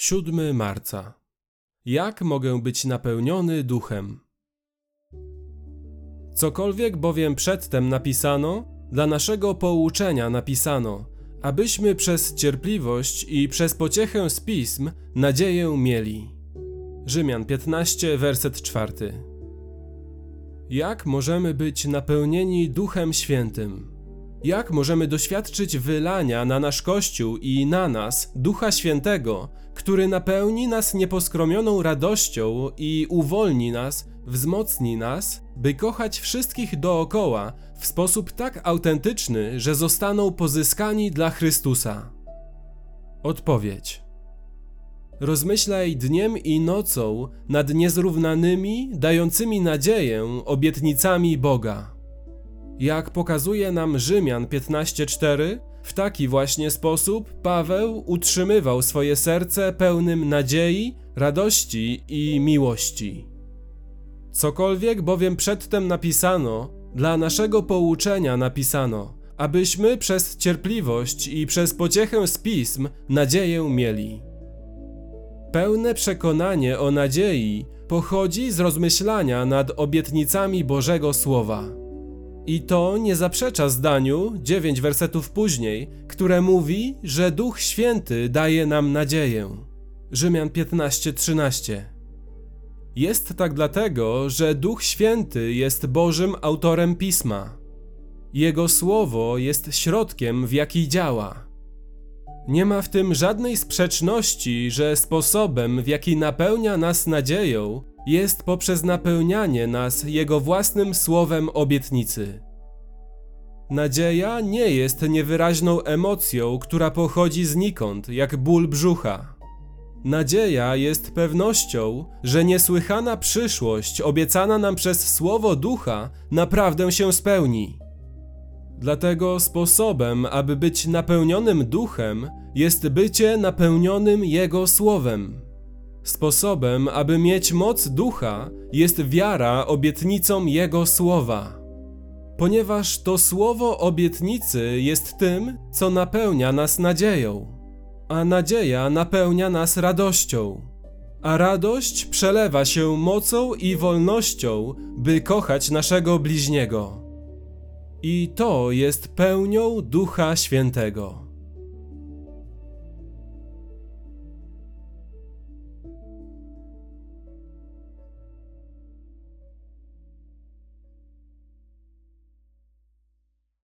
7 marca. Jak mogę być napełniony duchem? Cokolwiek bowiem przedtem napisano, dla naszego pouczenia napisano, abyśmy przez cierpliwość i przez pociechę z pism nadzieję mieli. Rzymian 15, werset 4. Jak możemy być napełnieni Duchem Świętym? Jak możemy doświadczyć wylania na nasz Kościół i na nas Ducha Świętego, który napełni nas nieposkromioną radością i uwolni nas, wzmocni nas, by kochać wszystkich dookoła w sposób tak autentyczny, że zostaną pozyskani dla Chrystusa? Odpowiedź. Rozmyślaj dniem i nocą nad niezrównanymi, dającymi nadzieję obietnicami Boga. Jak pokazuje nam Rzymian 15:4, w taki właśnie sposób Paweł utrzymywał swoje serce pełnym nadziei, radości i miłości. Cokolwiek bowiem przedtem napisano, dla naszego pouczenia napisano, abyśmy przez cierpliwość i przez pociechę z pism nadzieję mieli. Pełne przekonanie o nadziei pochodzi z rozmyślania nad obietnicami Bożego Słowa. I to nie zaprzecza zdaniu, dziewięć wersetów później, które mówi, że Duch Święty daje nam nadzieję. Rzymian 15:13. Jest tak dlatego, że Duch Święty jest Bożym autorem pisma. Jego słowo jest środkiem, w jaki działa. Nie ma w tym żadnej sprzeczności, że sposobem, w jaki napełnia nas nadzieją, jest poprzez napełnianie nas Jego własnym słowem obietnicy. Nadzieja nie jest niewyraźną emocją, która pochodzi znikąd, jak ból brzucha. Nadzieja jest pewnością, że niesłychana przyszłość obiecana nam przez Słowo Ducha naprawdę się spełni. Dlatego sposobem, aby być napełnionym duchem, jest bycie napełnionym Jego Słowem. Sposobem, aby mieć moc ducha, jest wiara obietnicą Jego Słowa. Ponieważ to słowo obietnicy jest tym, co napełnia nas nadzieją, a nadzieja napełnia nas radością, a radość przelewa się mocą i wolnością, by kochać naszego bliźniego. I to jest pełnią Ducha Świętego.